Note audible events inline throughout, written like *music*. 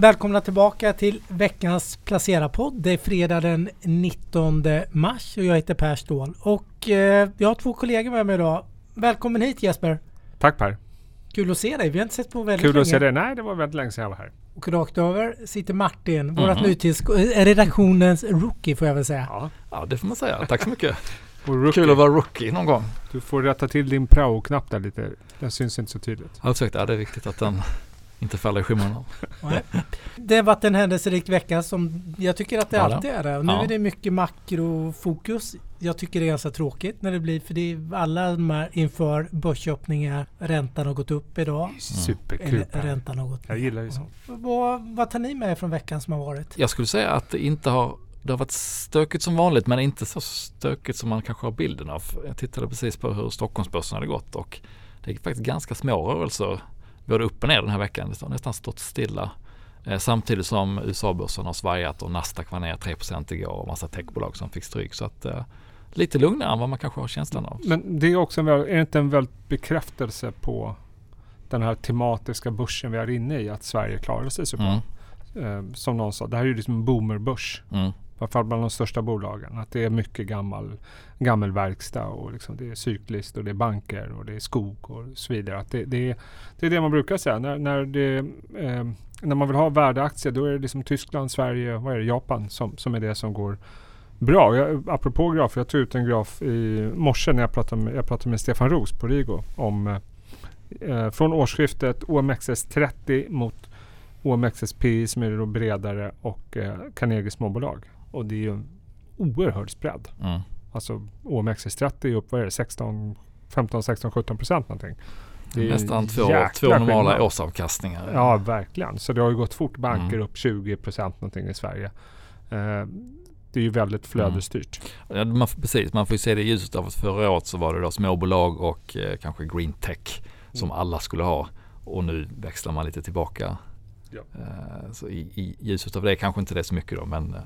Välkomna tillbaka till veckans Placera-podd. Det är fredag den 19 mars och jag heter Per Ståhl. Och eh, jag har två kollegor med mig idag. Välkommen hit Jesper! Tack Per! Kul att se dig. Vi har inte sett på väldigt Kul länge. att se dig. Nej, det var väldigt länge sedan jag var här. Och rakt över sitter Martin, Mhm. vårat nytillskott, eh, redaktionens rookie får jag väl säga. Ja. Ja, det får man säga. Tack så mycket. *laughs* Kul att vara rookie någon gång. Du får rätta till din prao-knapp där lite. Den syns inte så tydligt. Ja, exakt. Ja, det är viktigt att den inte faller i skymundan. Det har varit en händelserik vecka som jag tycker att det alltid är det. Nu Ja. är det mycket makrofokus. Jag tycker det är ganska tråkigt när det blir, för det är alla de här inför börsöppningar, räntan har gått upp idag. Superkul Eller Per. räntan har gått Jag gillar ju sånt. Vad, vad tar ni med er från veckan som har varit? Jag skulle säga att det inte har det har varit stökigt som vanligt men inte så stökigt som man kanske har bilden av. Jag tittade precis på hur Stockholmsbörsen hade gått och det är faktiskt ganska små rörelser både upp och ner den här veckan. Det har nästan stått stilla. Eh, samtidigt som USA-börsen har svajat och Nasdaq var ner 3 igår och massa techbolag som fick stryk. Så att eh, lite lugnare än vad man kanske har känslan av. Men det är också en, är det inte en väldigt bekräftelse på den här tematiska börsen vi är inne i, att Sverige klarar sig så bra. Mm, Eh, som någon sa, det här är ju liksom en boomerbörs. mm, i fall bland de största bolagen. Att det är mycket gammal, gammal verkstad och liksom det är cykliskt och det är banker och det är skog och så vidare. Att det, det, är, det är det man brukar säga. När, när, det, eh, när man vill ha värdeaktier då är det liksom Tyskland, Sverige, och Japan som, som är det som går bra. Jag, apropå grafer, jag tog ut en graf i morse när jag pratade med, jag pratade med Stefan Roos på Rigo om eh, eh från årsskiftet OMXS30 mot OMXS-PI som är då bredare och eh, Carnegie småbolag. Och det är ju en oerhörd spread. mm. Alltså OMXS30 är upp, vad är det, 16, 15, 16, 17 procent någonting. Det är Nästan två, två normala skillnad. årsavkastningar. Ja, verkligen. Så det har ju gått fort. Banker Mm. upp 20 procent någonting i Sverige. Eh, det är ju väldigt flödesstyrt. Ja, man, precis, man får ju se det i ljuset av att förra året så var det då småbolag och eh, kanske green tech som Mm. alla skulle ha och nu växlar man lite tillbaka. Ja. Eh, så i, i ljuset av det kanske inte det är så mycket då men, eh,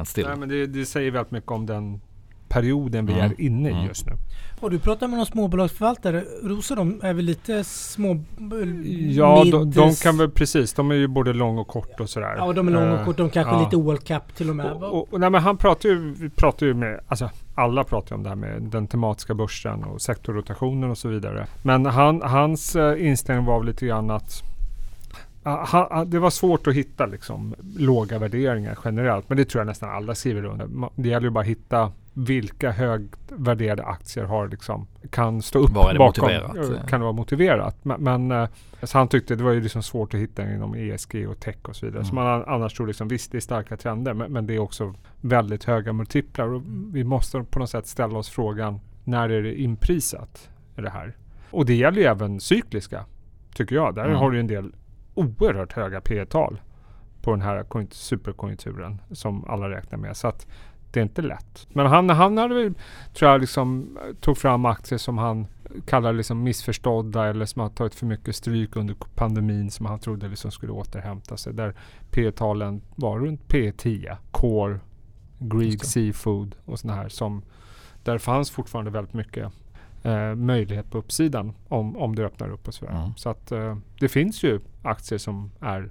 men still. Nej, men det, det säger väldigt mycket om den perioden vi Mm. är inne i Mm. just nu. Och du pratar med någon småbolagsförvaltare. Rosa de är väl lite små... Ja, de, de kan väl precis. De är ju både lång och kort och sådär. Ja, de är långa och Eh, kort. De kanske ja. är lite all cap till och med. Och, och, och, nej, men han pratar ju, vi pratar ju med, alltså alla pratar ju om det här med den tematiska börsen och sektorrotationen och så vidare. Men han, hans eh, inställning var väl lite grann att det var svårt att hitta liksom låga värderingar generellt. Men det tror jag nästan alla skriver under. Det gäller ju bara att hitta vilka högt värderade aktier har liksom, kan stå upp Var bakom. motiverat? Kan det vara motiverat? Men, men eh, så han tyckte det var ju liksom svårt att hitta inom ESG och tech och så vidare. Så Mm. man annars tror liksom visst det är starka trender men, men det är också väldigt höga multiplar. Och vi måste på något sätt ställa oss frågan när är det inprisat i det här? Och det gäller ju även cykliska tycker jag. Där Mm. har du en del oerhört höga P tal på den här konjunkt- superkonjunkturen som alla räknar med. Så att det är inte lätt. Men han, han hade väl, tror jag, liksom, eh, tog fram aktier som han kallar liksom missförstådda eller som har tagit för mycket stryk under pandemin som han trodde liksom skulle återhämta sig. Där P talen var runt P10. Core, Greek. Seafood och sådana här som där fanns fortfarande väldigt mycket eh, möjlighet på uppsidan om, om det öppnar upp och sådär. Mm. Så att eh, det finns ju aktier som är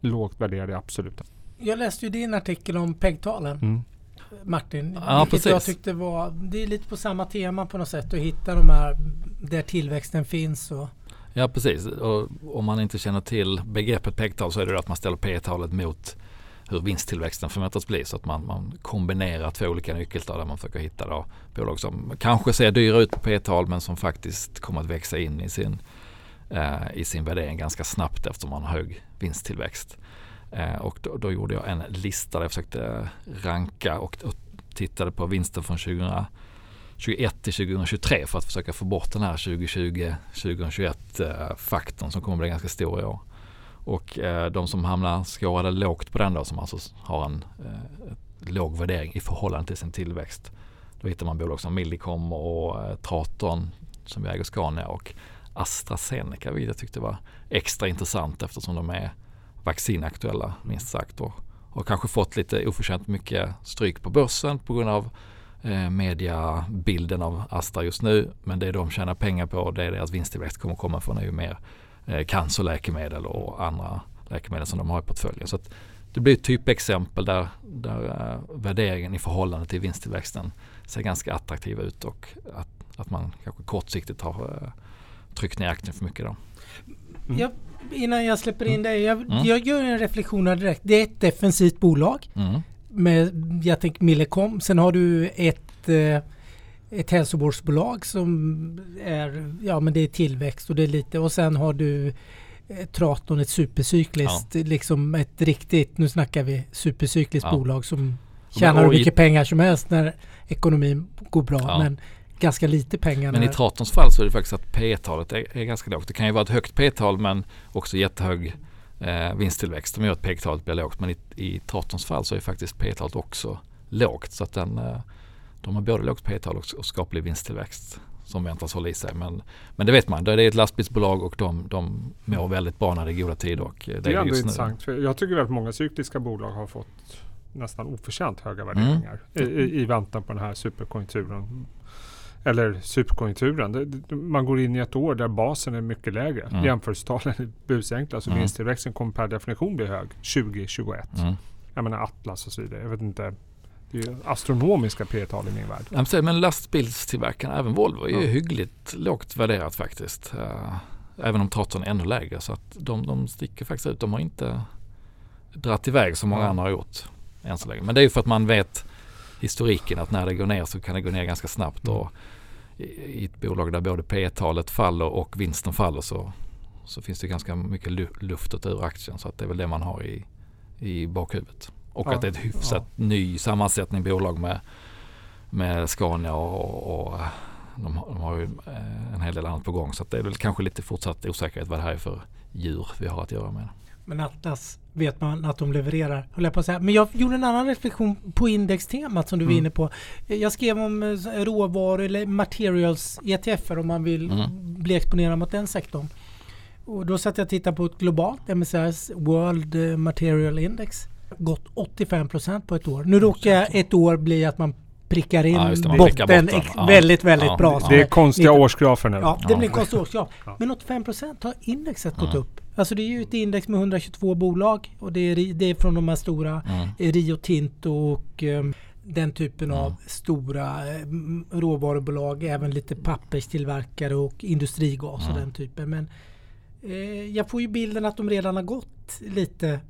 lågt värderade absolut. Jag läste ju din artikel om PEG-talen. Mm. Martin. Ja, vilket jag tyckte var... Det är lite på samma tema på något sätt. Att hitta de här där tillväxten finns. Och, Ja precis. Och om man inte känner till begreppet PEG-tal så är det då att man ställer P-talet mot hur vinsttillväxten förväntas bli. Så att man, man kombinerar två olika nyckeltal där man försöker hitta då bolag som kanske ser dyra ut på P-tal men som faktiskt kommer att växa in i sin, eh, i sin värdering ganska snabbt eftersom man har hög vinsttillväxt. Eh, och då, då gjorde jag en lista där jag försökte ranka och, och tittade på vinsten från 2021 till 2023 för att försöka få bort den här 2020-2021-faktorn eh, som kommer att bli ganska stor i år. Och eh, de som hamnar skårade lågt på den då som alltså har en eh, låg värdering i förhållande till sin tillväxt. Då hittar man bolag som Millicom och eh, Traton som vi äger Scania och AstraZeneca vilket jag tyckte var extra intressant eftersom de är vaccinaktuella minst sagt och har kanske fått lite oförtjänt mycket stryk på börsen på grund av eh, mediabilden av Astra just nu. Men det de tjänar pengar på det är deras vinsttillväxt kommer komma från är ju mer eh, cancerläkemedel och andra läkemedel som de har i portföljen. Så att det blir ett typexempel där, där uh, värderingen i förhållande till vinsttillväxten ser ganska attraktiv ut och att, att man kanske kortsiktigt har uh, tryckt ner aktien för mycket. Då. Mm. Jag, innan jag släpper in dig, jag, mm. jag gör en reflektion här direkt. Det är ett defensivt bolag. Mm. Med, jag tänker Millecom. Sen har du ett eh, ett hälsovårdsbolag som är, ja men det är tillväxt och det är lite och sen har du eh, Traton ett supercykliskt, ja. liksom ett riktigt, nu snackar vi supercykliskt ja. bolag som tjänar hur mycket pengar som helst när ekonomin går bra. Ja. Men ganska lite pengar. Men i Tratons fall så är det faktiskt att P talet är, är, ganska lågt. Det kan ju vara ett högt P tal men också jättehög eh, vinsttillväxt som gör att P talet blir lågt. Men i, i Tratons fall så är faktiskt P talet också lågt. Så att den, eh, de har både lågt P-tal och, skaplig vinsttillväxt som väntas hålla i sig. Men, men det vet man, det är ett lastbilsbolag och de, de mår väldigt bra när det är goda tider. Och det, det är ändå intressant. För jag tycker att många cykliska bolag har fått nästan oförtjänt höga värderingar mm. i, i, väntan på den här superkonjunkturen. Eller superkonjunkturen. Det, man går in i ett år där basen är mycket lägre. Mm. Jämförelsetalen är busenkla. Så mm. vinsttillväxten kommer per definition bli hög 2021. Mm. Jag menar Atlas och så vidare. Jag vet inte det är astronomiska P tal i min värld. Men lastbilstillverkarna, även Volvo, är ju ja. hyggligt lågt värderat faktiskt. Eh, även om Traton är ännu lägre. Så att de, de sticker faktiskt ut. De har inte dratt iväg som många ja. andra har gjort än så länge. Men det är ju för att man vet historiken att när det går ner så kan det gå ner ganska snabbt. Mm. Och i, ett bolag där både P talet faller och vinsten faller så, så finns det ganska mycket luft ur aktien. Så att det är väl det man har i, i bakhuvudet. Och ja. att det är ett hyfsat ja. ny sammansättning bolag med, med Scania och, och de, har, de har ju eh, en hel del annat på gång. Så det är väl kanske lite fortsatt osäkerhet vad det här är för djur vi har att göra med. Men Atlas vet man att de levererar, höll jag på att säga. Men jag gjorde en annan reflektion på indextemat som du mm. var inne på. Jag skrev om eh, råvaror eller materials ETFer om man vill mm. bli exponerad mot den sektorn. Och då satt jag och tittade på ett globalt MSCI's World Material Index gått 85% på ett år. Nu råkar ett år bli att man prickar in ja, det, botten ja. väldigt, väldigt ja. bra. Det är konstiga årsgrafer nu. Ja, det blir en konstig årsgraf. Men 85% har indexet gått upp. Alltså det är ju ett index med 122 bolag och det är, det är från de här stora mm. Rio Tinto och um, den typen mm. av stora um, råvarubolag, även lite papperstillverkare och industrigas mm. och den typen. Men eh, jag får ju bilden att de redan har gått lite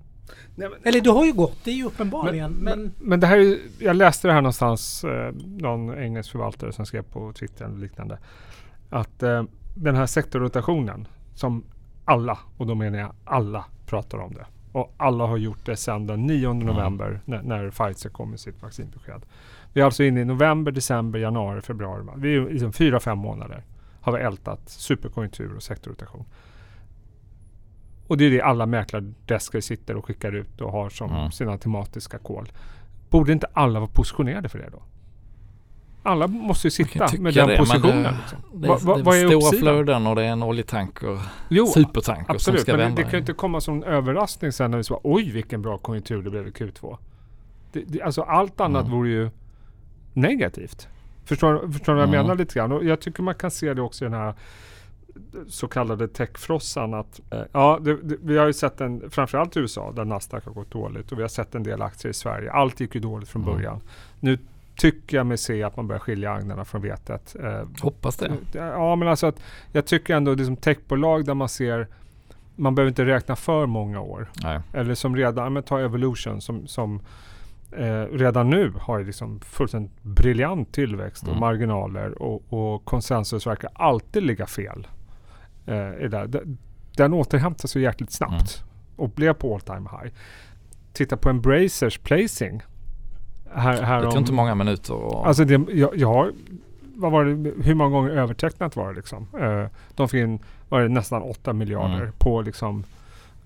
Nej, men, Eller du har ju gått, det är ju uppenbarligen. Men, men, men det här är, jag läste det här någonstans, eh, någon engelsk förvaltare som skrev på Twitter eller liknande. Att eh, den här sektorrotationen som alla, och då menar jag alla, pratar om det. Och alla har gjort det sedan den 9 mm. november när, när Pfizer kom med sitt vaccinbesked. Vi är alltså inne i november, december, januari, februari. Vi är liksom fyra, fem månader har vi ältat superkonjunktur och sektorrotation. Och det är det alla mäklardesker sitter och skickar ut och har som mm. sina tematiska kol. Borde inte alla vara positionerade för det då? Alla måste ju sitta med den det, positionen. Det, liksom. det, va, va, det är, vad är stora flöden och det är en oljetanker, jo, supertanker absolut, som ska men vända. Det, det kan ju inte komma som en överraskning sen när vi säger oj vilken bra konjunktur det blev i Q2. Det, alltså allt annat mm. vore ju negativt. Förstår, förstår du vad jag mm. menar lite grann? Och jag tycker man kan se det också i den här så kallade techfrossan att eh, ja, det, det, vi har ju sett en, framförallt i USA där Nasdaq har gått dåligt och vi har sett en del aktier i Sverige. Allt gick ju dåligt från mm. början. Nu tycker jag mig se att man börjar skilja agnarna från vetet. Eh, Hoppas det. Ja, men alltså att jag tycker ändå det som techbolag där man ser man behöver inte räkna för många år. Nej. Eller som redan, men ta Evolution som, som eh, redan nu har ju liksom fullständigt briljant tillväxt mm. och marginaler och, och konsensus verkar alltid ligga fel är där. Den återhämtar sig jäkligt snabbt mm. och blev på all time high. Titta på Embracers placing. Här, här det tog inte många minuter. Och... Alltså det, jag, jag, vad var det, hur många gånger övertecknat var det liksom? Eh, de fick in var det nästan 8 miljarder mm. på liksom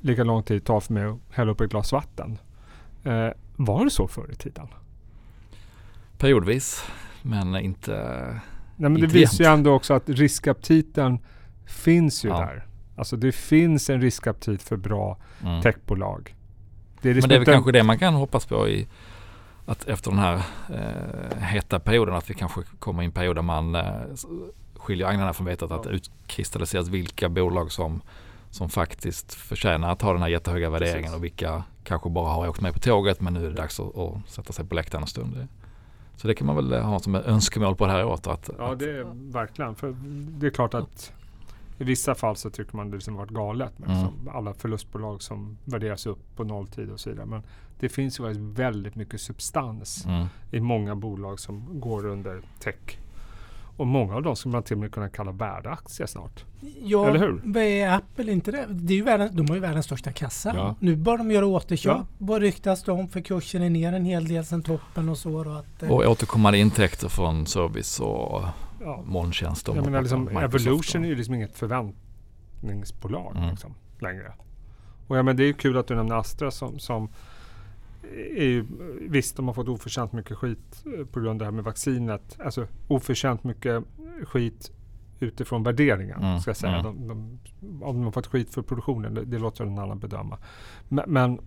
lika lång tid tar för mig att hälla upp ett glas vatten. Eh, var det så förr i tiden? Periodvis, men inte Nej, men det visar ju ändå också att riskaptiten finns ju ja. där. Alltså det finns en riskaptit för bra mm. techbolag. Det är liksom Men det är väl kanske det man kan hoppas på i att efter den här eh, heta perioden att vi kanske kommer i en period där man eh, skiljer agnarna från vetet att utkristalliseras vilka bolag som, som faktiskt förtjänar att ha den här jättehöga värderingen Precis. och vilka kanske bara har åkt med på tåget men nu är det dags att, att sätta sig på läktaren en stund. Så det kan man väl ha som önskemål på det här året. Att, ja, det är verkligen. För det är klart att i vissa fall så tycker man det liksom varit galet med mm. liksom alla förlustbolag som värderas upp på nolltid och så vidare. Men det finns ju väldigt mycket substans mm. i många bolag som går under tech. Och många av dem skulle man till och med kunna kalla värdeaktier snart. Ja, Eller hur? är Apple inte det? det är ju världens, de har ju världens största kassa. Ja. Nu börjar de göra återköp. Ja. Vad ryktas det om? För kursen är ner en hel del sedan toppen och så. Och, att, eh, och återkommande intäkter från service och ja. molntjänster. Jag menar, liksom, Evolution är ju liksom inget förväntningsbolag mm. liksom, längre. Och ja, men det är kul att du nämner Astra som, som är ju, visst, de har fått oförtjänt mycket skit eh, på grund av det här med vaccinet. Alltså oförtjänt mycket skit utifrån värderingen. Mm, ska jag säga. Mm. De, de, om de har fått skit för produktionen, det, det låter en annan bedöma. Men, men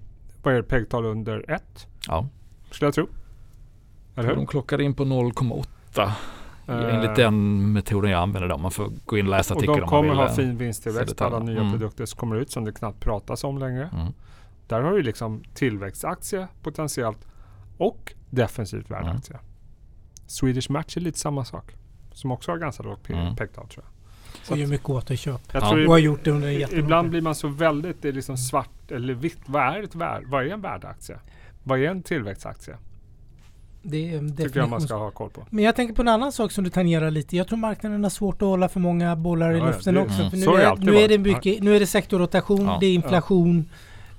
vad är det, PEG-tal under 1? Ja. Skulle jag tro. Eller hur? De klockade in på 0,8. Uh, enligt den metoden jag använder då. Man får gå in och läsa artikeln. Och de kommer ha fin vinsttillväxt på alla nya mm. produkter som kommer ut som det knappt pratas om längre. Mm. Där har du liksom tillväxtaktie potentiellt och defensivt värdeaktie. Mm. Swedish Match är lite samma sak. Som också har ganska lågt mm. PEG-tal tror jag. Så och gör mycket återköp. Jag ja. tror och har gjort det under jättemånga Ibland blir man så väldigt, det är liksom svart eller vitt. Vad är ett värde? Vad är en värdeaktie? Vad är en tillväxtaktie? Det är tycker jag man ska ha koll på. Men jag tänker på en annan sak som du tangerar lite. Jag tror marknaden har svårt att hålla för många bollar i luften det, också. Mm. För nu, är, nu, är det mycket, nu är det sektorrotation, ja. det är inflation.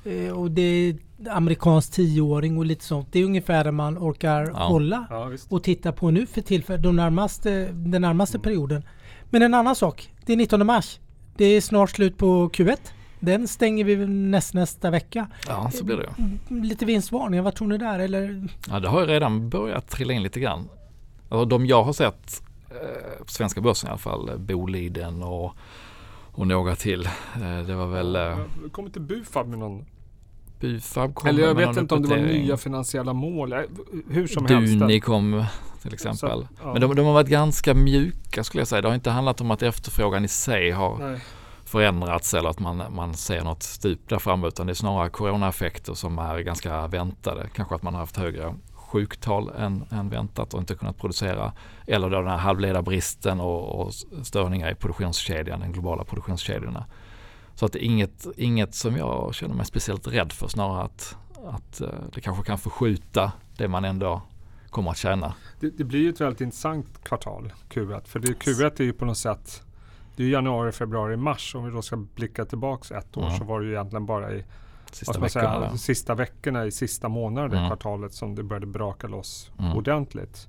Ja. Eh, och det är amerikansk tioåring och lite sånt. Det är ungefär det man orkar ja. hålla ja, och titta på nu för tillfället, de närmaste, den närmaste mm. perioden. Men en annan sak, det är 19 mars. Det är snart slut på Q1. Den stänger vi näst, nästa vecka. Ja, så blir det. Mm, lite vinstvarningar, vad tror ni där? Eller? Ja, det har ju redan börjat trilla in lite grann. Och de jag har sett eh, på svenska börsen i alla fall, Boliden och, och några till. Eh, det var väl... Eh, Kommer inte Bufab med någon Bufab kom Eller jag vet inte om det var nya finansiella mål. Hur som Duni helst. Duni kom till exempel. Så, ja. Men de, de, har varit ganska mjuka skulle jag säga. Det har inte handlat om att efterfrågan i sig har Nej förändrats eller att man, man ser något stup där framme utan det är snarare coronaeffekter som är ganska väntade. Kanske att man har haft högre sjuktal än, än väntat och inte kunnat producera. Eller då den här halvledarbristen och, och störningar i produktionskedjan, den globala produktionskedjorna. Så att det är inget, inget som jag känner mig speciellt rädd för, snarare att, att eh, det kanske kan förskjuta det man ändå kommer att tjäna. Det, det blir ju ett väldigt intressant kvartal, Q1. För det, Q1 är ju på något sätt, det är januari, februari, mars. Om vi då ska blicka tillbaka ett år mm. så var det ju egentligen bara i sista veckorna, säga, sista veckorna i sista månaden mm. i kvartalet som det började braka loss mm. ordentligt.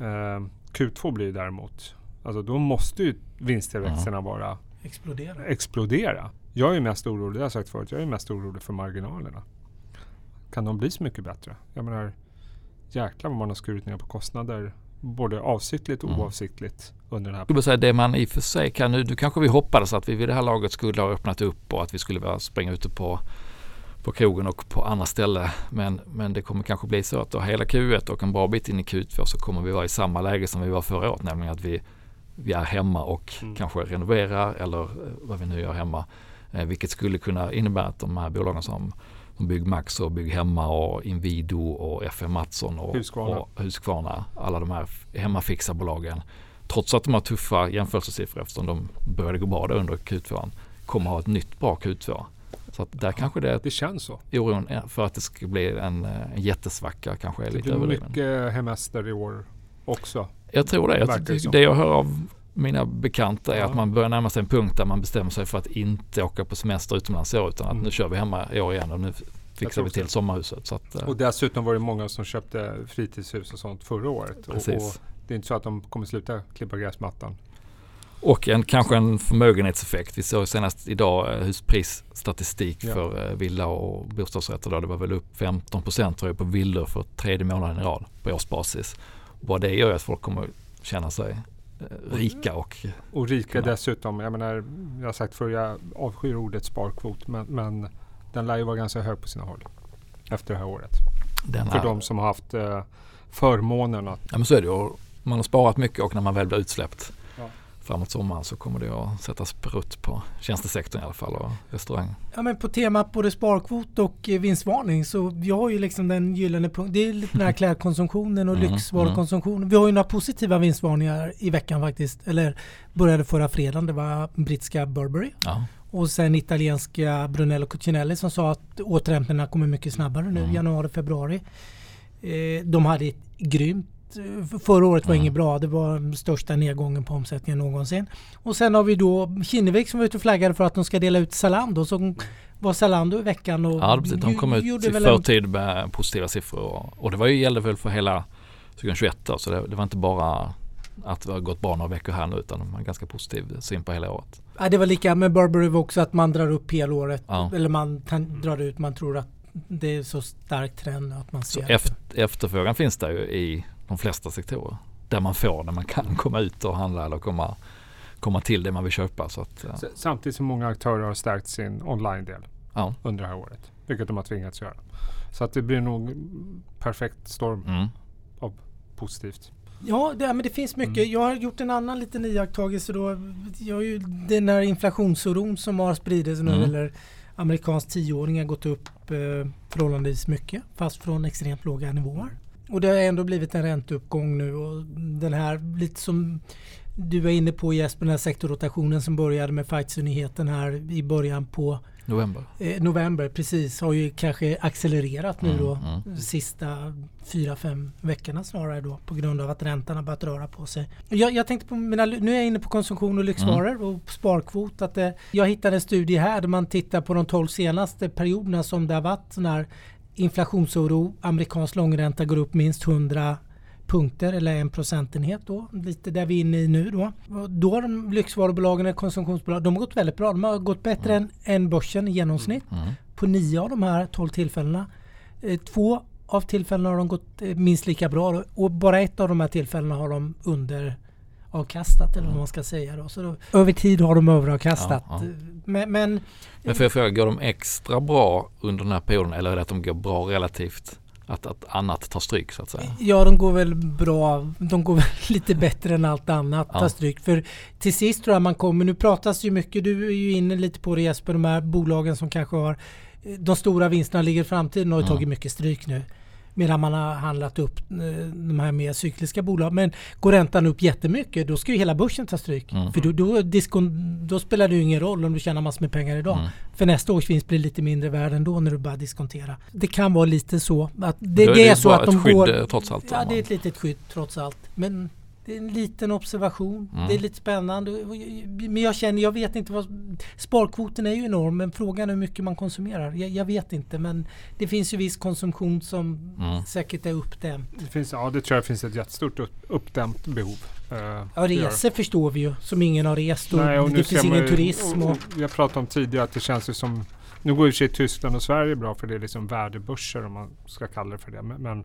Uh, Q2 blir däremot, alltså då måste ju vinsttillväxterna mm. vara explodera. explodera. Jag är mest orolig, det har jag sagt förut, jag är mest orolig för marginalerna. Kan de bli så mycket bättre? Jag menar, jäklar vad man har skurit ner på kostnader både avsiktligt och mm. oavsiktligt under den här perioden. säga det man i och för sig kan nu, nu kanske vi hoppades att vi vid det här laget skulle ha öppnat upp och att vi skulle vara springa ute på på krogen och på andra ställen. Men, men det kommer kanske bli så att då hela Q1 och en bra bit in i Q2 så kommer vi vara i samma läge som vi var förra året, nämligen att vi vi är hemma och mm. kanske renoverar eller eh, vad vi nu gör hemma. Eh, vilket skulle kunna innebära att de här bolagen som, som Byggmax och Bygghemma och Inwido och FM Mattsson och Husqvarna. och Husqvarna, alla de här hemmafixarbolagen, trots att de har tuffa jämförelsesiffror eftersom de började gå bra under Q2, kommer ha ett nytt bra Q2. Så att där kanske det, det känns så. Oron för att det ska bli en, eh, en jättesvacka kanske är det lite överdriven. Det blir mycket hemester i år också. Jag tror det. Jag, det jag hör av mina bekanta är ja. att man börjar närma sig en punkt där man bestämmer sig för att inte åka på semester utomlands i år utan att mm. nu kör vi hemma i år igen och nu fixar vi till sommarhuset. Så att, eh, och dessutom var det många som köpte fritidshus och sånt förra året. Och, och, det är inte så att de kommer sluta klippa gräsmattan. Och en, kanske en förmögenhetseffekt. Vi såg senast idag eh, husprisstatistik ja. för eh, villa och bostadsrätter. Då. Det var väl upp 15 procent på villor för tredje månaden i rad på årsbasis. Bara det gör att folk kommer känna sig rika och... Och rika dessutom. Jag menar, jag har sagt förr, jag avskyr ordet sparkvot, men, men den lär ju vara ganska hög på sina håll efter det här året. Den För de som har haft eh, förmånen att... Ja men så är det ju. Man har sparat mycket och när man väl blir utsläppt ja. Framåt sommaren så kommer det att sättas prutt på tjänstesektorn i alla fall och restaurang. Ja men på temat både sparkvot och eh, vinstvarning så jag har ju liksom den gyllene punkten. Det är lite den här klädkonsumtionen och mm, lyxvarukonsumtionen. Vi har ju några positiva vinstvarningar i veckan faktiskt. Eller började förra fredagen. Det var brittiska Burberry. Ja. Och sen italienska Brunello Cucinelli som sa att återhämtningarna kommer mycket snabbare nu mm. januari, februari. Eh, de hade ett grymt Förra året var mm. inget bra. Det var den största nedgången på omsättningen någonsin. Och sen har vi då Kinnevik som var ute och flaggade för att de ska dela ut Zalando. Så var Zalando i veckan och Ja precis. De kom ut i förtid med positiva siffror. Och, det var ju, gällde väl för hela 2021 då, så det, det, var inte bara att det har gått bra några veckor här nu utan har en ganska positiv syn på hela året. Ja, det var lika med Burberry också att man drar upp helåret. Ja. Eller man drar ut, man tror att det är så stark trend att man ser. Så efter, efterfrågan finns där ju i de flesta sektorer. Där man får, där man kan komma ut och handla eller komma, komma till det man vill köpa. Så att, ja. Samtidigt som många aktörer har stärkt sin online-del ja. under det här året. Vilket de har tvingats göra. Så att det blir nog perfekt storm mm. av positivt. Ja, det, men det finns mycket. Mm. Jag har gjort en annan liten iakttagelse då. Jag har ju den här inflationsoron som har spridits nu. Mm. Eller amerikansk tioåring har gått upp eh, förhållandevis mycket. Fast från extremt låga nivåer. Och det har ändå blivit en ränteuppgång nu och den här lite som du var inne på Jesper, den här sektorrotationen som började med Pfizer-nyheten här i början på November. Eh, november, precis. Har ju kanske accelererat nu mm, då mm. de sista fyra, fem veckorna snarare då på grund av att räntan har börjat röra på sig. Jag, jag tänkte på mina, nu är jag inne på konsumtion och lyxvaror mm. och sparkvot. Att det, eh, jag hittade en studie här där man tittar på de tolv senaste perioderna som det har varit sån här inflationsoro, amerikansk långränta går upp minst 100 punkter eller en procentenhet då. Lite där vi är inne i nu då. Då har de lyxvarubolagen och konsumtionsbolag, de har gått väldigt bra. De har gått bättre mm. än, än börsen i genomsnitt. Mm. mm. På nio av de här tolv tillfällena. Eh, två av tillfällena har de gått eh, minst lika bra och bara ett av de här tillfällena har de under avkastat eller vad man ska säga. Då. Så då, över tid har de överavkastat. Ja, ja. Men, men, men får jag fråga, går de extra bra under den här perioden eller är det att de går bra relativt? Att, att annat tar stryk så att säga? Ja, de går väl bra. De går *laughs* lite bättre än allt annat ja. tar stryk. För till sist tror jag man kommer, nu pratas ju mycket, du är ju inne lite på det Jesper, de här bolagen som kanske har de stora vinsterna ligger i framtiden har ju mm. tagit mycket stryk nu. Medan man har handlat upp eh, de här mer cykliska bolagen. Men går räntan upp jättemycket då ska ju hela börsen ta stryk. Mm. För då, då, diskon, då, spelar det ju ingen roll om du tjänar massor med pengar idag. Mm. För nästa års vinst blir lite mindre värd ändå när du börjar diskontera. Det kan vara lite så. Att det, det, det är, så att de skydd, går... trots allt. Ja, det är ett litet skydd trots allt. Men det är en liten observation. Mm. Det är lite spännande. Men jag känner, jag vet inte vad... Sparkvoten är ju enorm men frågan är hur mycket man konsumerar. Jag, jag vet inte men det finns ju viss konsumtion som mm. säkert är uppdämt. Det finns, ja det tror jag finns ett jättestort uppdämt behov. Uh, ja resor förstår vi ju som ingen har rest och, Nej, och det finns ingen turism. Och, och, jag pratade om tidigare att det känns ju som nu går ju sig Tyskland och Sverige bra för det är liksom värdebörser om man ska kalla det för det. men, men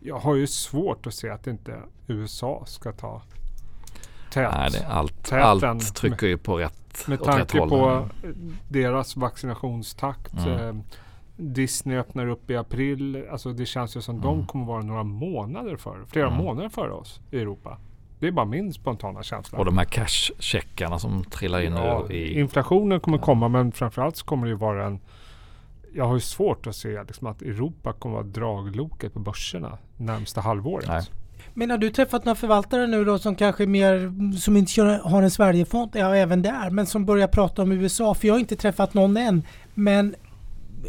jag har ju svårt att se att inte USA ska ta tät. Nej, det, allt, allt trycker ju på rätt Med tanke på deras vaccinationstakt. Mm. Eh, Disney öppnar upp i april. Alltså det känns ju som mm. de kommer vara några månader före. Flera mm. månader före oss i Europa. Det är bara min spontana känsla. Och de här cash-checkarna som trillar in ja, nu i... Inflationen kommer komma men framförallt så kommer det ju vara en jag har ju svårt att se liksom, att Europa kommer att vara dragloket på börserna närmsta halvåret. Nej. Men har du träffat några förvaltare nu då som kanske mer, som inte har en Sverigefond, ja även där, men som börjar prata om USA? För jag har inte träffat någon än. Men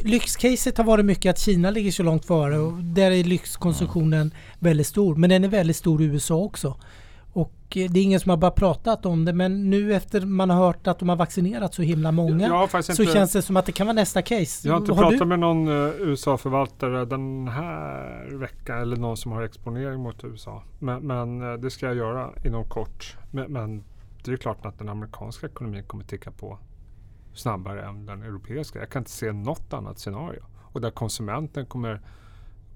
lyxcaset har varit mycket att Kina ligger så långt före och där är lyxkonsumtionen mm. väldigt stor. Men den är väldigt stor i USA också. Eh, det är ingen som har bara pratat om det men nu efter man har hört att de har vaccinerat så himla många så inte, känns det som att det kan vara nästa case. Jag har inte har pratat du? med någon uh, USA-förvaltare den här veckan eller någon som har exponering mot USA. Men, men uh, det ska jag göra inom kort. Men, men, det är klart att den amerikanska ekonomin kommer ticka på snabbare än den europeiska. Jag kan inte se något annat scenario. Och där konsumenten kommer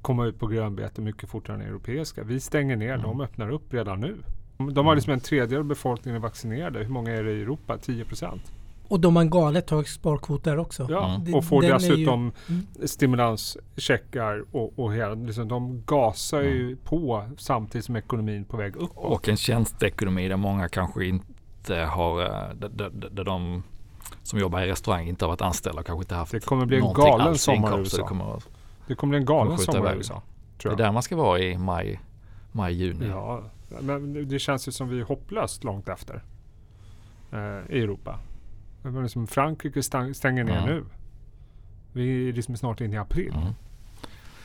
komma ut på grönbete mycket fortare än europeiska. Vi stänger ner, mm. de öppnar upp redan nu. De har liksom en tredjedel av befolkningen vaccinerade. Hur många är det i Europa? 10 procent. Och de har en galet hög sparkvot där också. Ja, mm. och får Den dessutom ju... Mm. stimulanscheckar och, och hela, liksom, de gasar mm. ju på samtidigt som ekonomin på väg upp. Och en tjänsteekonomi där många kanske inte har, där, där de som jobbar i restaurang inte har varit anställda och kanske inte haft Det kommer bli en galen sommar i USA. Det kommer, det kommer bli en galen sommar i USA. Det är där man ska vara i maj, maj juni. Ja, men det känns ju som vi är hopplöst långt efter eh, i Europa. Liksom Frankrike stänger ner mm. nu. Vi är liksom snart inne i april. Mm.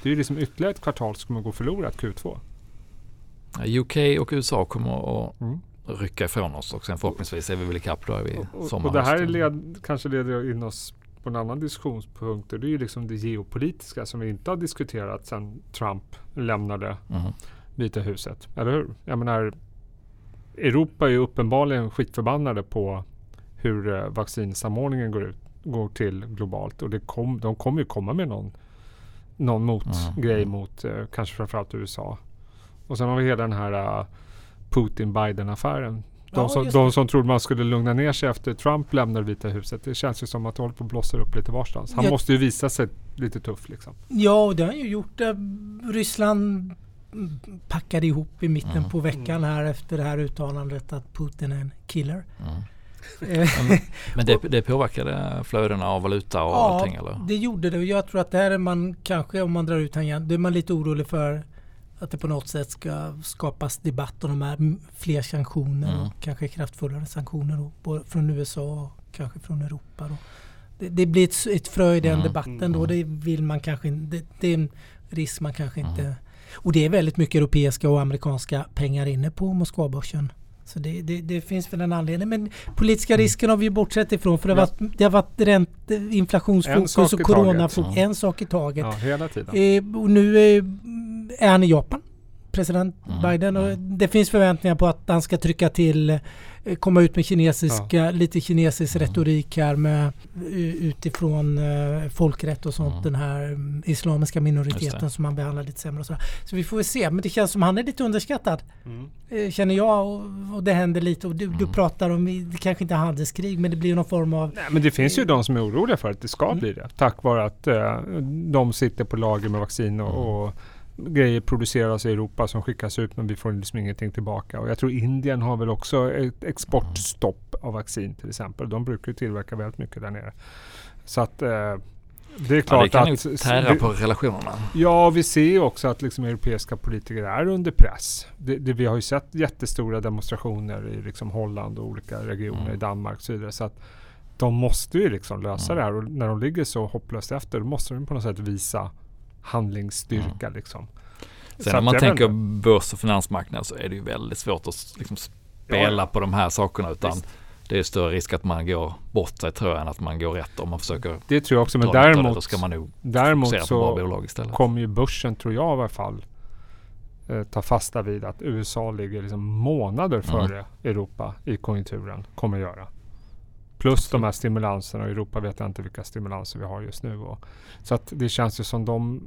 Det är ju liksom ytterligare ett kvartal som kommer gå förlorat Q2. UK och USA kommer att mm. rycka ifrån oss och sen förhoppningsvis är vi väl ikapp då vid sommaren. Och det här led, kanske leder in oss på en annan diskussionspunkt. Det är ju liksom det geopolitiska som vi inte har diskuterat sedan Trump lämnade mm. Vita huset. Eller hur? Jag menar, Europa är ju uppenbarligen skitförbannade på hur eh, vaccinsamordningen går, ut, går till globalt. Och det kom, de kommer ju komma med någon, någon motgrej mm. mot eh, kanske framförallt USA. Och sen har vi hela den här uh, Putin-Biden-affären. De, ja, som, de som trodde man skulle lugna ner sig efter Trump lämnade Vita huset. Det känns ju som att det håller på att blossa upp lite varstans. Han jag, måste ju visa sig lite tuff liksom. Ja, och det har han ju gjort. Ryssland packade ihop i mitten mm. på veckan här efter det här uttalandet att Putin är en killer. Mm. *laughs* men det, det påverkade flödena av valuta och ja, allting eller? det gjorde det och jag tror att där är man kanske om man drar ut tangent, då är man lite orolig för att det på något sätt ska skapas debatt om de här fler sanktioner mm. och kanske kraftfullare sanktioner då, både från USA och kanske från Europa. Då. Det, det blir ett, ett frö i den mm. debatten då. Det vill man kanske. Det, det, är en risk man kanske mm. inte och det är väldigt mycket europeiska och amerikanska pengar inne på Moskvabörsen. Så det, det, det, finns väl en anledning. Men politiska mm. risken har vi bortsett ifrån. För det har varit, det har varit ränte, inflationsfokus och coronafokus. En sak i taget. Ja, hela tiden. Eh, och nu är, är han i Japan, president mm. Biden. Och mm. det finns förväntningar på att han ska trycka till Eh, komma ut med kinesiska, ja. lite kinesisk mm. retorik här med utifrån uh, folkrätt och sånt. Mm. Den här um, islamiska minoriteten som man behandlar lite sämre och så. Så vi får väl se. Men det känns som han är lite underskattad. Mm. Uh, känner jag och, och, det händer lite. Och du, du mm. pratar om, det kanske inte är handelskrig men det blir någon form av... Nej men det finns ju de som är oroliga för att det ska mm. bli det. Tack vare att uh, de sitter på lager med vaccin och, mm. och grejer produceras i Europa som skickas ut men vi får liksom ingenting tillbaka. Och jag tror Indien har väl också ett exportstopp av vaccin till exempel. De brukar ju tillverka väldigt mycket där nere. Så att eh, det är klart ja, det kan att... Tära på relationerna. Ja, vi ser ju också att liksom europeiska politiker är under press. Det, det, vi har ju sett jättestora demonstrationer i liksom Holland och olika regioner mm. i Danmark och så vidare. Så att de måste ju liksom lösa mm. det här och när de ligger så hopplöst efter då måste de på något sätt visa handlingsstyrka. Mm. Liksom. Sen om man tänker börs och finansmarknad så är det ju väldigt svårt att liksom spela ja. på de här sakerna. Utan Visst. det är större risk att man går bort sig tror jag än att man går rätt om man försöker Det tror jag också. Men däremot, det, ska man nog däremot så kommer ju börsen tror jag i alla fall eh, ta fasta vid att USA ligger liksom månader mm. före mm. Europa i konjunkturen. Kommer göra. Plus de här stimulanserna. I Europa vet jag inte vilka stimulanser vi har just nu. Och, så att det känns ju som de,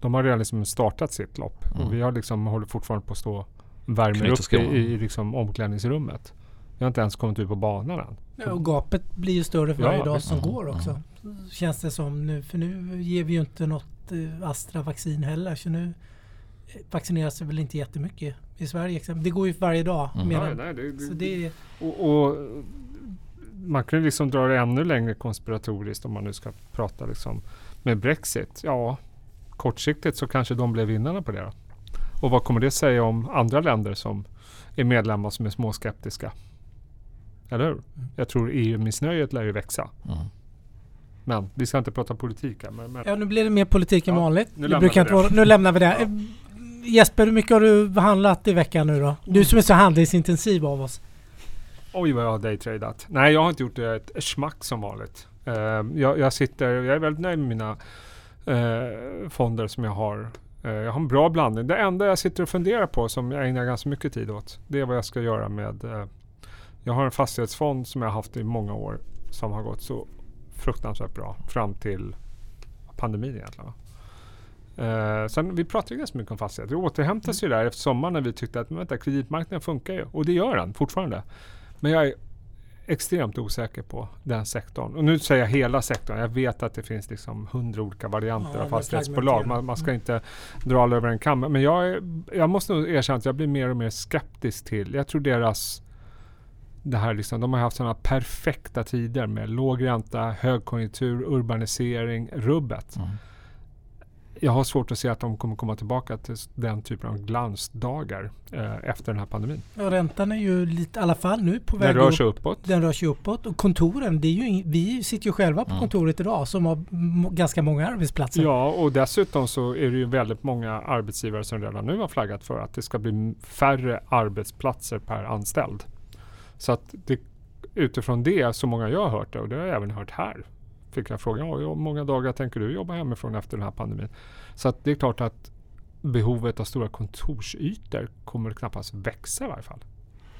de har redan liksom startat sitt lopp. Mm. Och vi har liksom, håller fortfarande på att stå värmer upp i, i liksom omklädningsrummet. Vi har inte ens kommit ut på banan än. Ja, och gapet blir ju större för varje ja, dag som mm. går också. Mm. Känns det som nu. För nu ger vi ju inte något eh, Astra-vaccin heller. Så nu eh, vaccineras det väl inte jättemycket i Sverige. Det går ju varje dag. Mm. Nej, nej, det, det, det, och, och man kan ju liksom dra det ännu längre konspiratoriskt om man nu ska prata liksom med Brexit. Ja, kortsiktigt så kanske de blev vinnarna på det. Då. Och vad kommer det säga om andra länder som är medlemmar som är småskeptiska? Eller hur? Mm. Jag tror EU-missnöjet lär ju växa. Mm. Men vi ska inte prata politik här. Men, men. Ja, nu blir det mer politik än ja, vanligt. Nu lämnar, vi det. Vara, nu lämnar vi det. Ja. Jesper, hur mycket har du handlat i veckan nu då? Du som är så handelsintensiv av oss. Oj vad jag har daytradat. Nej jag har inte gjort det ett schmack som vanligt. Uh, jag, jag, sitter, jag är väldigt nöjd med mina uh, fonder som jag har. Uh, jag har en bra blandning. Det enda jag sitter och funderar på som jag ägnar ganska mycket tid åt. Det är vad jag ska göra med Jag har en fastighetsfond som jag har haft i många år. Som har gått så fruktansvärt bra fram till pandemin egentligen. Uh, sen, vi pratade ganska mycket om fastigheter. Det återhämtas mm. ju där efter sommaren när vi tyckte att men vänta, kreditmarknaden funkar ju. Och det gör den fortfarande. Men jag är extremt osäker på den sektorn. Och nu säger jag hela sektorn. Jag vet att det finns liksom hundra olika varianter ja, av fastighetsbolag. Man, man, ska mm. inte dra alla över en kam. Men jag, är, jag måste nog erkänna att jag blir mer och mer skeptisk till. Jag tror deras det här liksom, de har haft sådana perfekta tider med låg ränta, högkonjunktur, urbanisering, rubbet. Mm jag har svårt att se att de kommer komma tillbaka till den typen av glansdagar eh, efter den här pandemin. Ja, räntan är ju lite, i alla fall nu på väg Den rör sig uppåt. Den rör sig uppåt. Och kontoren, det är ju, vi sitter ju själva på mm. kontoret idag som har ganska många arbetsplatser. Ja, och dessutom så är det ju väldigt många arbetsgivare som redan nu har flaggat för att det ska bli färre arbetsplatser per anställd. Så att det, utifrån det, så många jag har hört det, och det har jag även hört här, fick jag frågan, hur många dagar tänker du jobba hemifrån efter den här pandemin? Så att det är klart att behovet av stora kontorsytor kommer knappast växa i varje fall.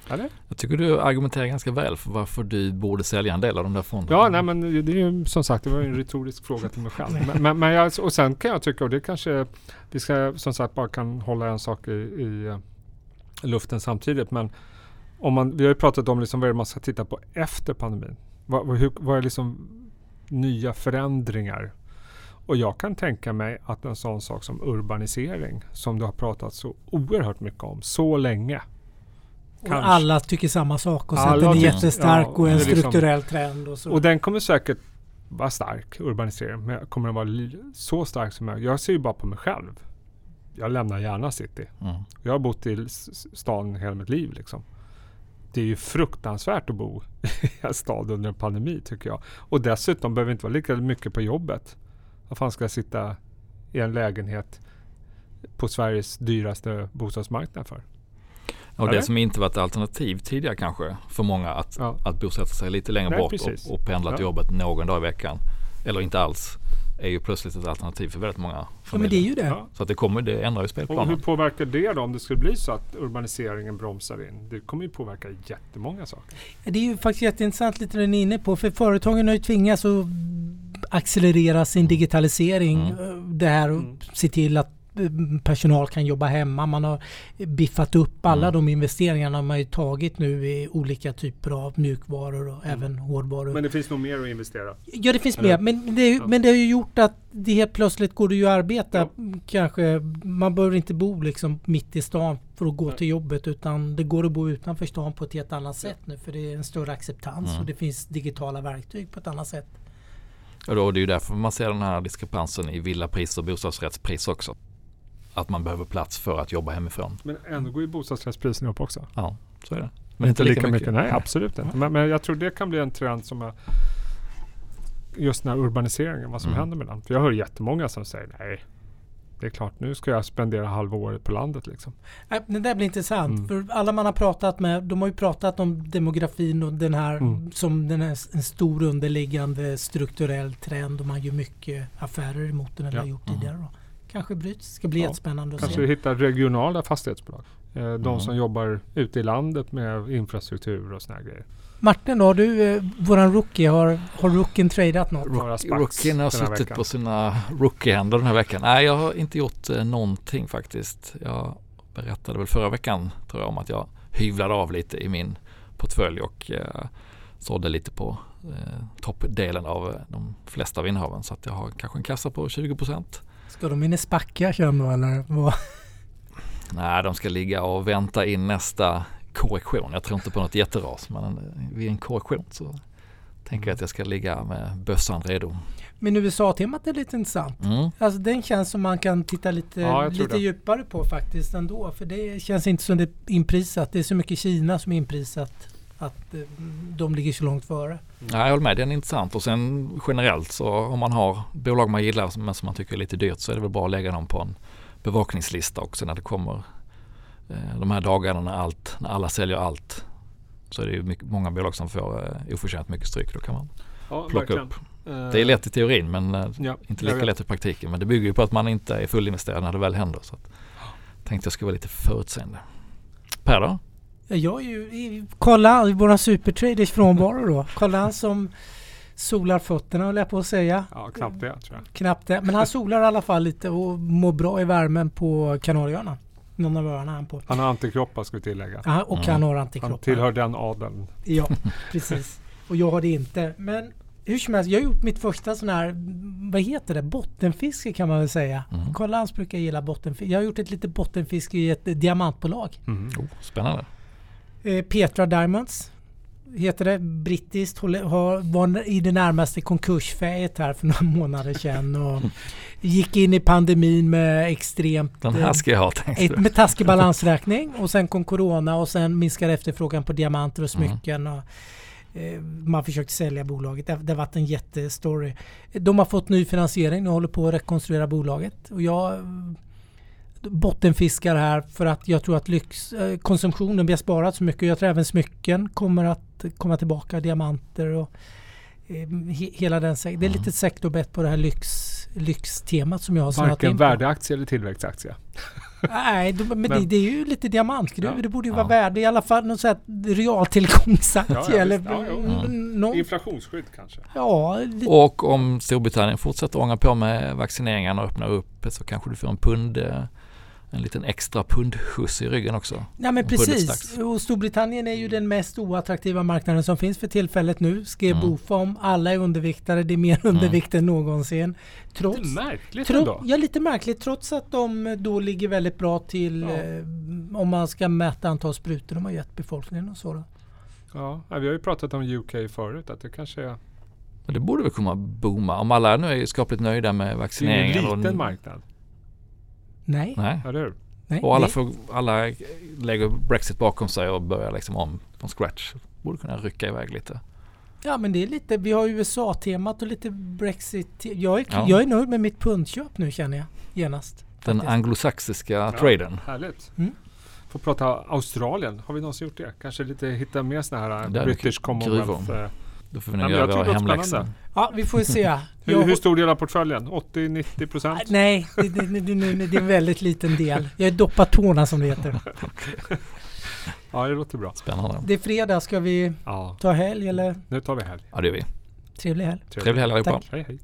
Eller? Jag tycker du argumenterar ganska väl för varför du borde sälja en del av de där fonderna. Ja, nej, men det är ju som sagt, det var en retorisk fråga till mig själv. Men, men, men jag, och sen kan jag tycka, och det kanske vi ska som sagt bara kan hålla en sak i, i eh, luften samtidigt. Men om man, vi har ju pratat om liksom vad man ska titta på efter pandemin. Vad, hur, vad är liksom nya förändringar. Och jag kan tänka mig att en sån sak som urbanisering, som du har pratat så oerhört mycket om så länge. Och alla tycker samma sak och att den är jättestark ja, och en liksom, strukturell trend. Och, så. och den kommer säkert vara stark, urbanisering. Men kommer den vara så stark som jag? Jag ser ju bara på mig själv. Jag lämnar gärna city. Mm. Jag har bott i stan hela mitt liv. Liksom det är ju fruktansvärt att bo *laughs* i en stad under en pandemi tycker jag. Och dessutom behöver inte vara lika mycket på jobbet. Vad fan ska jag sitta i en lägenhet på Sveriges dyraste bostadsmarknad för? Och det som inte varit alternativ tidigare kanske för många att, ja. att bosätta sig lite längre Nej, bort och, och, pendla till ja. jobbet någon dag i veckan. Eller inte alls är ju plötsligt ett alternativ för väldigt många familjer. Ja, men det är ju det. Ja. Så att det, kommer, det ändrar ju spelplanen. Och hur påverkar det då om det skulle bli så att urbaniseringen bromsar in? Det kommer ju påverka jättemånga saker. Det är ju faktiskt jätteintressant lite det ni är inne på. För företagen har ju tvingats att accelerera sin digitalisering. Mm. Det här och mm. se till att personal kan jobba hemma. Man har biffat upp alla mm. de investeringarna man har tagit nu i olika typer av mjukvaror och mm. även hårdvaror. Men det finns nog mer att investera? Ja det finns Eller? mer. Men det, ja. men det har ju gjort att det helt plötsligt går det ju att arbeta. Ja. Kanske, man behöver inte bo liksom mitt i stan för att gå Nej. till jobbet utan det går att bo utanför stan på ett helt annat sätt nu för det är en större acceptans mm. och det finns digitala verktyg på ett annat sätt. Och då, det är ju därför man ser den här diskrepansen i villapris och bostadsrättspris också att man behöver plats för att jobba hemifrån. Men ändå går ju bostadsrättspriserna upp också. Ja, så är det. Men inte lika, lika mycket. mycket. Nej, absolut inte. Men, men, jag tror det kan bli en trend som är just den här urbaniseringen, vad som mm. händer med den. För jag hör jättemånga som säger nej, det är klart nu ska jag spendera halva året på landet liksom. Det där blir intressant. Mm. För alla man har pratat med, de har ju pratat om demografin och den här mm. som den här, en stor underliggande strukturell trend och man gör mycket affärer emot den eller ja. har gjort tidigare. Då kanske bryts. Det ska bli ja. jättespännande att kanske se. Kanske hitta regionala fastighetsbolag. Eh, de mm. som jobbar ute i landet med infrastruktur och sådana grejer. Martin då, du, eh, våran rookie, har, har rookien tradat något? Rook, rookien har suttit veckan. på sina rookiehänder den här veckan. Nej, jag har inte gjort eh, någonting faktiskt. Jag berättade väl förra veckan tror jag om att jag hyvlade av lite i min portfölj och eh, sålde lite på eh, toppdelen av eh, de flesta av innehaven. Så att jag har kanske en kassa på 20 procent. Ska de in i spacka känner du eller? Vad? *laughs* Nej, de ska ligga och vänta in nästa korrektion. Jag tror inte på något jätteras men vid en korrektion så tänker jag att jag ska ligga med bössan redo. Men USA-temat är lite intressant. Mm. Alltså den känns som man kan titta lite, ja, lite djupare på faktiskt ändå. För det känns inte som det är inprisat. Det är så mycket Kina som är inprisat att eh, de ligger så långt före. Ja, jag håller med, den är intressant och sen generellt så om man har bolag man gillar men som man tycker är lite dyrt så är det väl bra att lägga dem på en bevakningslista också när det kommer eh, de här dagarna när, allt, när alla säljer allt. Så är det ju mycket, många bolag som får eh, oförtjänt mycket stryk. Då kan man ja, plocka verkligen. upp. Det är lätt i teorin men ja, inte lika lätt i praktiken. Men det bygger ju på att man inte är fullinvesterad när det väl händer. Så att, tänkte jag skulle vara lite förutseende. Per då? Jag är ju, kolla våra supertraders frånvaro då. Kolla han som solar fötterna höll jag på att säga. Ja, knappt det tror jag. Knappt det. Men han solar i alla fall lite och mår bra i värmen på Kanarieöarna. Någon av öarna han på. Han har antikroppar ska vi tillägga. Ja, och mm. han har antikroppar. Han tillhör den adeln. Ja, precis. Och jag har det inte. Men hur som helst, jag har gjort mitt första sån här, vad heter det, bottenfiske kan man väl säga. Mm. Karl Lantz brukar gilla bottenfiske. Jag har gjort ett litet bottenfiske i ett diamantbolag. Mm. Oh, spännande. Eh, Petra Diamonds. heter det, brittiskt, har, var i det närmaste konkursfäet här för några *laughs* månader sedan. Och gick in i pandemin med extremt... Den här ska jag ha du. Med taskig balansräkning och sen kom corona och sen minskade efterfrågan på diamanter och mm. smycken. Mm. Och, man försökte sälja bolaget. Det, det har varit en jättestory. De har fått ny finansiering och håller på att rekonstruera bolaget. Och jag bottenfiskar här för att jag tror att lyxkonsumtionen, vi har sparat så mycket. Jag tror även smycken kommer att komma tillbaka. Diamanter och eh, hela den Det är mm. lite sektorbett på det här lyx, lyxtemat som jag har snöat Varken värdeaktie eller tillväxtaktie. Nej, men, men det, det, är ju lite diamantgruvor. Ja, det borde ju ja. vara värde i alla fall någon sån här realtillgångsaktie. Ja, ja, eller, ja, mm. Inflationsskydd kanske. Ja, och om Storbritannien fortsätter ånga på med vaccineringarna och öppnar upp så kanske du får en pund eh, en liten extra pundskjuts i ryggen också. Ja men precis. Och Storbritannien är ju den mest oattraktiva marknaden som finns för tillfället nu. Skrev mm. Bofom. Alla är underviktade. Det är mer mm. undervikt än någonsin. Trots, lite märkligt tro, ändå. Ja lite märkligt. Trots att de då ligger väldigt bra till ja. eh, om man ska mäta antal sprutor de har gett befolkningen och så. Då. Ja, vi har ju pratat om UK förut. Att det kanske är det borde väl komma booma. Om alla nu är skapligt nöjda med vaccineringen. Det är en liten marknad. Nej. Nej. Eller Nej, och alla, får, alla lägger Brexit bakom sig och börjar liksom om från scratch. Borde kunna rycka iväg lite. Ja men det är lite, vi har USA-temat och lite Brexit. Jag är, ja. jag är nöjd med mitt pundköp nu känner jag genast. Den faktiskt. anglosaxiska ja, traden. Härligt. Mm. Får prata Australien. Har vi någonsin gjort det? Kanske lite hitta mer sådana här British Commonwealth. Eh, Då får vi nog göra våra hemläxor. Ja, vi får se. *laughs* hur, hur, stor del av portföljen? 80-90 procent? Nej, det, det, det, det, är en väldigt liten del. Jag är doppat tårna som det heter. *laughs* ja, det låter bra. Spännande. Det är fredag. Ska vi ja. ta helg eller? Nu tar vi helg. Ja, det gör vi. Trevlig helg. Trevlig helg allihopa. Hej, hej.